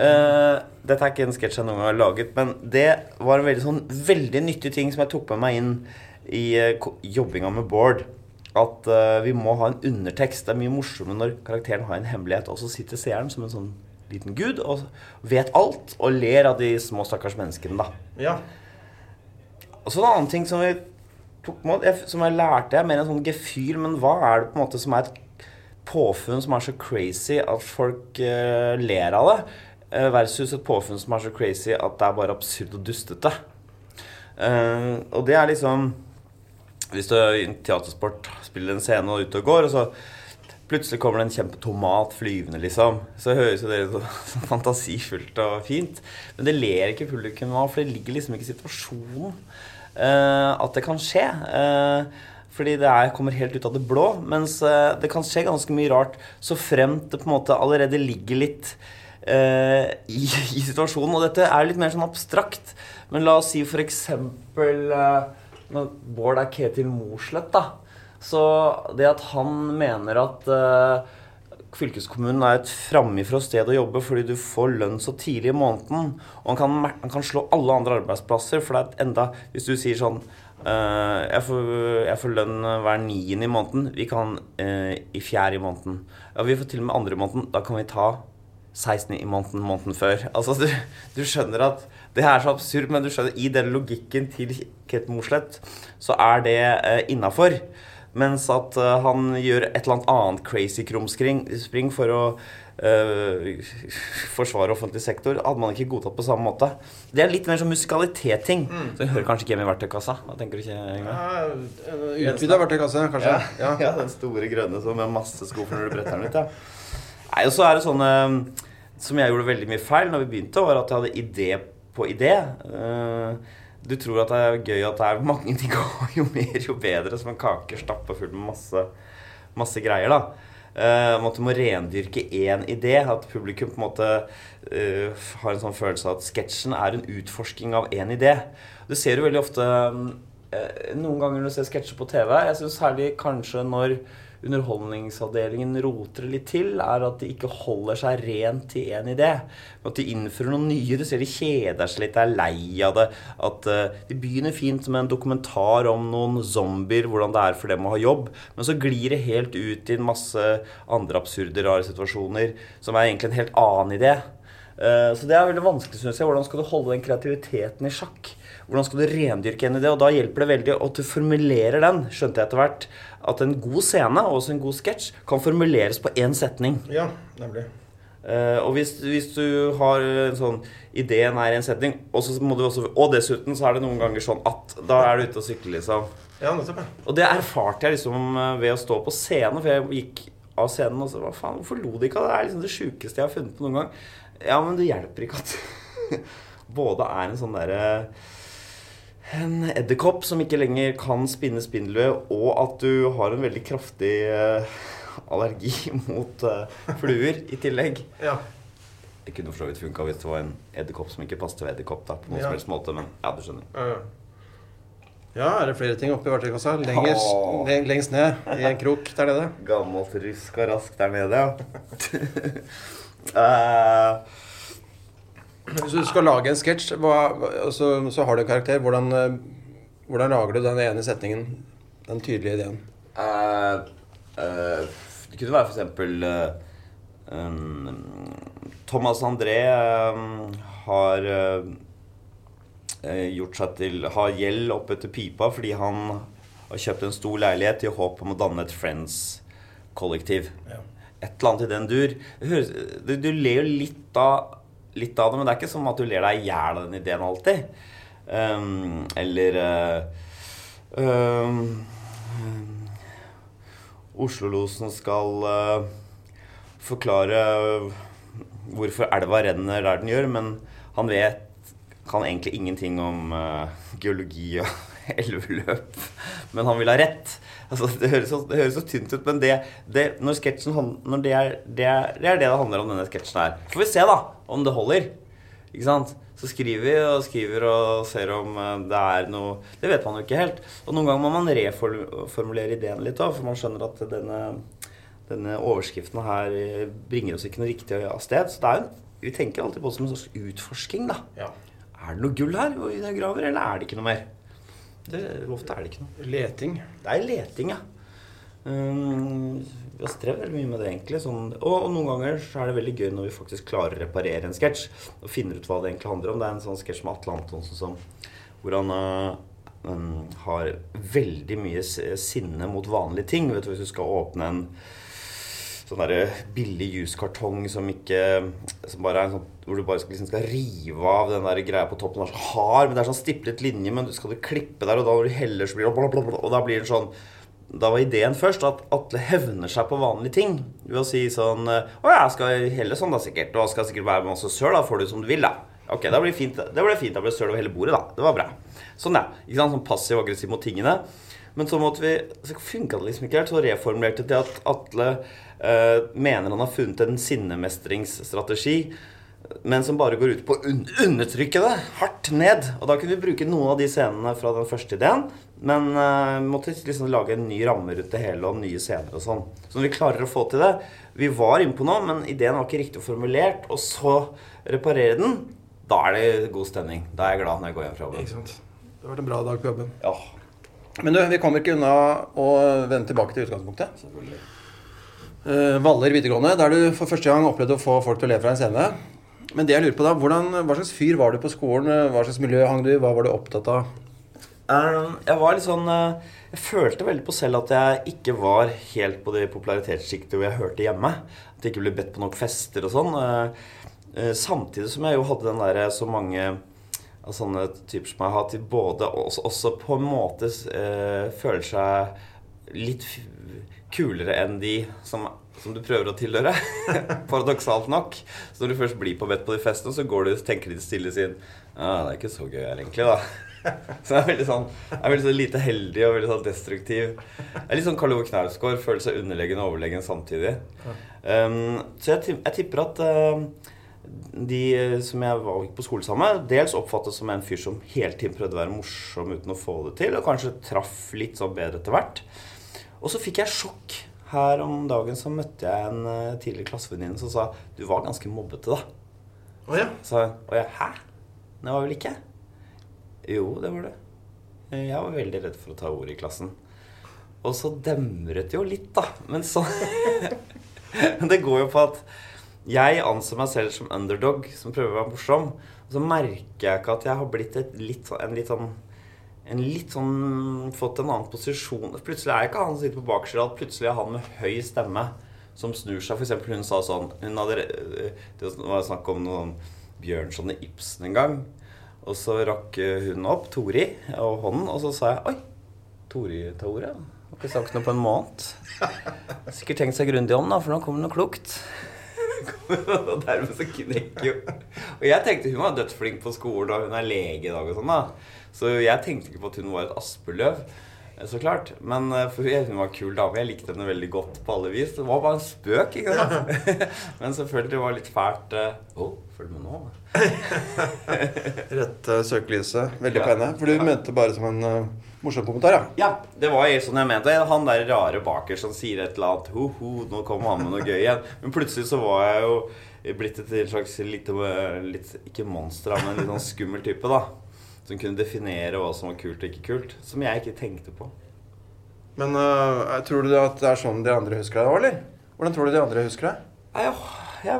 Eh, dette er ikke en sketsj jeg noen gang har laget, men det var en veldig, sånn, veldig nyttig ting som jeg tok med meg inn i uh, jobbinga med Bård. At uh, vi må ha en undertekst. Det er mye morsommere når karakteren har en hemmelighet, og så sitter seeren som en sånn liten gud og vet alt og ler av de små stakkars menneskene, da. Ja. Og så en annen ting som vi tok med, jeg- som jeg lærte, er mer en sånn gefühl, men hva er det på en måte som er et påfunn som er så crazy at folk uh, ler av det, eh, versus et påfunn som er så crazy at det er bare absurd og dustete. Uh, og det er liksom Hvis du i teatersport spiller en scene og ute og går, og så plutselig kommer det en kjempetomat flyvende, liksom. Så høres jo det så fantasifullt og fint. Men det ler ikke publikum av, for det ligger liksom ikke i situasjonen uh, at det kan skje. Uh, fordi det er, kommer helt ut av det blå. Mens eh, det kan skje ganske mye rart så fremt det på en måte allerede ligger litt eh, i, i situasjonen. Og dette er litt mer sånn abstrakt. Men la oss si eksempel eh, når Bård er Ketil Mossleth, da. Så det at han mener at eh, fylkeskommunen er et framifrå sted å jobbe fordi du får lønn så tidlig i måneden, og han kan, han kan slå alle andre arbeidsplasser, for det er et enda Hvis du sier sånn eh, jeg, får, jeg får lønn hver niende i måneden. Vi kan eh, i fjerde i måneden. Ja, vi får til og med andre i måneden. Da kan vi ta 16 i måneden måneden før. Altså, du, du skjønner at det er så absurd, men du skjønner i den logikken til Ketil Mossleth, så er det eh, innafor. Mens at eh, han gjør et eller annet annet crazy krumspring for å eh, forsvare offentlig sektor, hadde man ikke godtatt på samme måte. Det er litt mer sånn musikalitet-ting. Så det hører kanskje ikke hjemme i verktøykassa. Hva tenker du ikke? Yngve? Utvida verktøykasse, kanskje. Ja. Ja, den store grønne som med masse skuffer når du bretter den ut. Ja. Nei, og så er det sånne som jeg gjorde veldig mye feil når vi begynte, var at jeg hadde idé på idé. Eh, Du tror at det er gøy at det er mange ting, og jo mer, jo bedre. Som en kake stappa full med masse, masse greier, da. Uh, at du må rendyrke én idé. At publikum på en måte uh, har en sånn følelse av at sketsjen er en utforsking av én idé. Du ser jo veldig ofte uh, noen ganger når du ser sketsjer på TV. Jeg syns særlig kanskje når Underholdningsavdelingen roter litt til, er at de ikke holder seg rent til én idé. At de innfører noe nye. Du ser de kjeder seg litt, er lei av det. At uh, De begynner fint med en dokumentar om noen zombier, hvordan det er for dem å ha jobb. Men så glir det helt ut i en masse andre absurde, rare situasjoner som er egentlig en helt annen idé. Eh, Så det er veldig vanskelig, synes jeg. Hvordan skal du holde den kreativiteten i sjakk? Hvordan skal du rendyrke en idé? Og da hjelper det veldig at du formulerer den, skjønte jeg etter hvert. At en god scene, og også en god sketsj, kan formuleres på én setning. ja, nemlig. Uh, og hvis, hvis du har en sånn Ideen er en setning, og så må du også Og dessuten så er det noen ganger sånn at Da er du ute og sykler, liksom. Ja, nettopp. ja. Og det erfarte jeg liksom eh, ved å stå på scenen, for jeg gikk av scenen og så Hva faen, hvorfor lo de ikke av det? Det er liksom det sjukeste jeg har funnet på noen gang. Ja, men det hjelper ikke at både er en sånn derre en edderkopp som ikke lenger kan spinne spindelvev, og at du har en veldig kraftig eh, allergi mot eh, fluer i tillegg. Ja. Det kunne for så vidt funka hvis det var en edderkopp som ikke passet til edderkopp. da, på noen Ja. som helst måte, men ja, du skjønner. Ja, ja, er det flere ting oppi verktøykassa? Lenger, Åh. le- lengst ned i en krok der nede. Gammelt rusk og rask der nede, ja. Eh, Hvis du skal lage en sketsj, hva- så, så har du en karakter, hvordan, eh, hvordan lager du den ene setningen? Den tydelige ideen. Uh, uh, det kunne være for eksempel um, Thomas André um, har gjort seg til Har gjeld opp etter pipa fordi han har kjøpt en stor leilighet i håp om å danne et Friends-kollektiv. Et eller annet i den dur. Du, du ler jo litt av, litt av det, men det er ikke som at du ler deg i hjel av den ideen alltid. Um, eller uh, um, Oslo-losen skal uh, forklare hvorfor elva renner der den gjør, men han vet kan egentlig ingenting om uh, geologi og elveløp. Men han vil ha rett. Altså, det, høres så, det høres så tynt ut, men det, det, når sketsjen når det, er, det, er, det er det det handler om denne sketsjen her. Får vi se, da, om det holder. Ikke sant? Så skriver vi og skriver og ser om eh, det er noe Det vet man jo ikke helt. Og noen ganger må man reformulere ideen litt òg, for man skjønner at denne, denne overskriften her bringer oss ikke noe riktig av sted. Så det er jo, vi tenker alltid på det som en slags utforsking. da. Er det noe gull her hvor vi graver, eller er det ikke noe mer? Det, ofte er det ikke noe. Leting. Det er leting, ja. Um, vi har strevd veldig mye med det, egentlig. Sånn, og, og noen ganger så er det veldig gøy når vi faktisk klarer å reparere en sketsj. Og finner ut hva det egentlig handler om. Det er en sånn sketsj med Atle Antonsen som, hvor han uh, har veldig mye sinne mot vanlige ting. Vet du, Hvis du skal åpne en sånn der billig juskartong som ikke som bare er sånn, Hvor du bare skal, liksom skal rive av den der greia på toppen. Den er så hard, men det er sånn stiplet linje, men du skal du klippe der, og da når du heller, så blir det bla, bla, bla, Og da blir det sånn Da var ideen først at Atle hevner seg på vanlige ting. Ved å si sånn Å ja, jeg skal helle sånn, da, sikkert. Og skal sikkert være med masse søl, da får du som du vil, da. Ok, da blir fint. Det ble fint. Da ble søl over hele bordet, da. Det var bra. Sånn, ja. Ikke sant? Sånn passiv-aggressiv mot tingene. Men så måtte vi Så funka det liksom ikke helt. Så reformulerte til at Atle eh, mener han har funnet en sinnemestringsstrategi, men som bare går ut på å un undertrykke det hardt ned. Og da kunne vi bruke noen av de scenene fra den første ideen, men eh, måtte liksom lage en ny ramme rundt det hele og nye scener og sånn. Så når vi klarer å få til det Vi var inne på noe, men ideen var ikke riktig formulert, og så reparere den. Da er det god stemning. Da er jeg glad når jeg går hjem fra jobben. Det har vært en bra dag på jobben. Ja. Men du, vi kommer ikke unna å vende tilbake til utgangspunktet. Uh, Valler videregående, der du for første gang opplevde å få folk til å le fra en scene. Men det jeg lurer på da, hvordan, hva slags fyr var du på skolen? Hva slags miljø hang du i? Hva var du opptatt av? Um, jeg var litt sånn uh, Jeg følte veldig på selv at jeg ikke var helt på det popularitetssjiktet hvor jeg hørte hjemme. At jeg ikke ble bedt på nok fester og sånn. Uh, samtidig som jeg jo hadde den derre så mange av sånne typer som jeg har til både også, også på en måte føler seg litt kulere enn de som, som du prøver å tilhøre. Paradoksalt nok. Så når du først blir på bedt på de festene, så går du og tenker de stille sin Ja, det er ikke så gøy her, egentlig, da. Så jeg er veldig sånn Jeg er veldig så lite heldig og veldig sånn destruktiv. Jeg er litt sånn Karl Ove Knausgård. Føler seg underlegen og overlegen samtidig. Um, så jeg, jeg tipper at uh, de eh, som jeg var på skole sammen med, dels oppfattes som en fyr som hele tiden prøvde å være morsom uten å få det til, og kanskje traff litt sånn bedre etter hvert. Og så fikk jeg sjokk. Her om dagen så møtte jeg en eh, tidligere klassevenninne som sa du var ganske mobbete, da. Å ja. Så og jeg hæ? Det var vel ikke? Jo, det var det. Jeg var veldig redd for å ta ordet i klassen. Og så demret det jo litt, da. Men så Men det går jo på at jeg anser meg selv som underdog, som prøver å være morsom. Og så merker jeg ikke at jeg har blitt litt, sånn- en litt sånn en litt sånn Fått en annen posisjon. Plutselig er jeg ikke han som sitter på bakerste. Plutselig er han med høy stemme som snur seg. For eksempel hun sa sånn hun hadde, Det var snakk om noen Bjørnson i Ibsen en gang. Og så rakk hun opp, Tori, og hånden, og så sa jeg Oi, Tori tar ordet. Har ikke sagt noe på en måned. Sikkert tenkt seg grundig om, da, for nå kommer det noe klokt. og dermed så knekker jo Og jeg tenkte hun var dødsflink på skolen, og hun er lege i dag og sånn, da. Så jeg tenkte ikke på at hun var et aspeløv. Eh, Så klart. Men eh, for hun var en kul dame. Jeg likte henne veldig godt på alle vis. Det var bare en spøk. ikke sant? Men selvfølgelig var det litt fælt. Å, oh, følg med nå. Rette søkelyset veldig Ja. pene. For du mente bare som en uh, morsom kommentar, ja. Ja, det var helt sånn jeg mente. Han der rare baker som sier et eller annet ho, ho, nå kommer han med noe gøy igjen. Men plutselig så var jeg jo blitt et slags lite litt, Ikke monster, men litt sånn skummel type, da. Som kunne definere hva som var kult og ikke kult. Som jeg ikke tenkte på. Men uh, tror du at det er sånn de andre husker deg òg, eller? Hvordan tror du de andre husker deg? Jeg, jeg,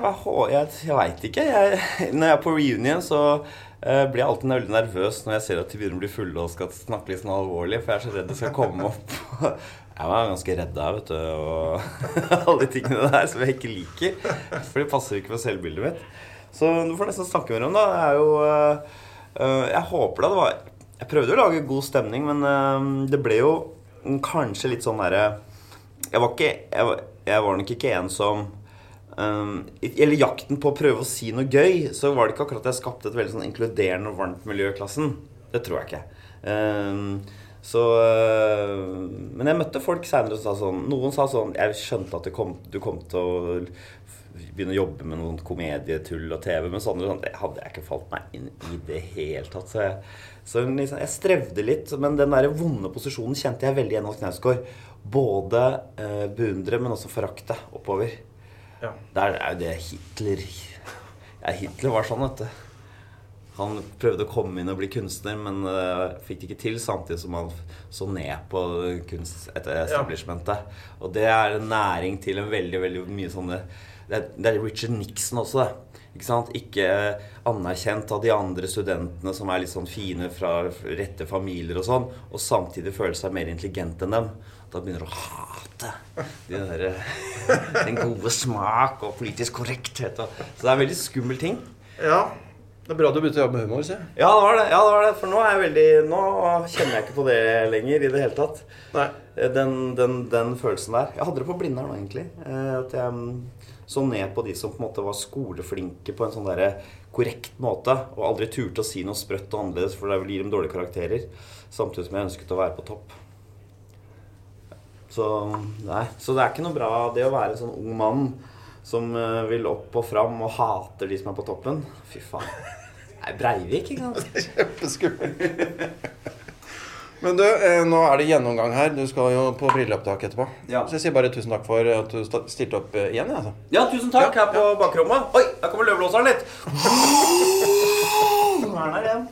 jeg, jeg, veit ikke. Jeg, når jeg er på reunion, så uh, blir jeg alltid veldig nervøs når jeg ser at de begynner å bli fulle og skal snakke litt sånn alvorlig, for jeg er så redd det skal komme opp. Jeg var ganske redd der, vet du, og alle de tingene der som jeg ikke liker. For det passer ikke på selvbildet mitt. Så du får nesten snakke med dem, da. Det er jo eh, Jeg håper da det var Jeg prøvde å lage god stemning, men eh, det ble jo kanskje litt sånn derre jeg jeg, jeg var nok ikke en som um, Eller jakten på å prøve å si noe gøy, så var det ikke akkurat at jeg skapte et veldig sånn inkluderende og varmt miljø i klassen. Det tror jeg ikke. Um, så uh, Men jeg møtte folk seinere som sa sånn Noen sa sånn Jeg skjønte at du kom, du kom til å begynne å jobbe med noen komedietull og TV, men sånn, sånn, det hadde jeg ikke falt meg inn i det hele tatt. Så jeg, så liksom, jeg strevde litt, men den der vonde posisjonen kjente jeg veldig igjen hos Knausgård. både eh, beundre, men også forakte oppover. Ja. Der er jo det Hitler ja, Hitler var sånn, vet du. Han prøvde å komme inn og bli kunstner, men uh, fikk det ikke til. Samtidig som han så ned på kunst etter establishmentet. Og det er en næring til en veldig veldig mye sånne Det er, Richard Nixon også. Ikke? Ikke anerkjent av de andre studentene som er litt sånn fine fra rette familier og sånn, og samtidig føle seg mer intelligent enn dem. Da begynner du å hate de der, den gode smak og politisk korrekthet. Så det er en veldig skummel ting. Ja. Det er bra du begynte å jobbe med humor, sier jeg. Ja, det var det. Ja, det var det. For nå er jeg veldig Nå kjenner jeg ikke på det lenger i det hele tatt. Nei. Den, den, den følelsen der. Jeg hadde det på Blindern nå, egentlig. Eh, At jeg mm, så ned på de som på en måte var skoleflinke på en sånn der korrekt måte. Og aldri turte å si noe sprøtt og annerledes, for det vil gi dem dårlige karakterer. Samtidig som jeg ønsket å være på topp. Så, nei. så det er ikke noe bra det å være en sånn ung mann som eh, vil opp og fram og hater de som er på toppen. Fy faen. Nei, Breivik, ikke sant? Kjempeskummelt. Men du, eh, nå er det gjennomgang her. Du skal jo på brilleopptak etterpå. Ja. Så jeg sier bare tusen takk for at du stilte opp eh, igjen. Altså. Ja, tusen takk. Her på bakrommet. Oi, der kommer løvblåseren litt. Nå er den her igjen.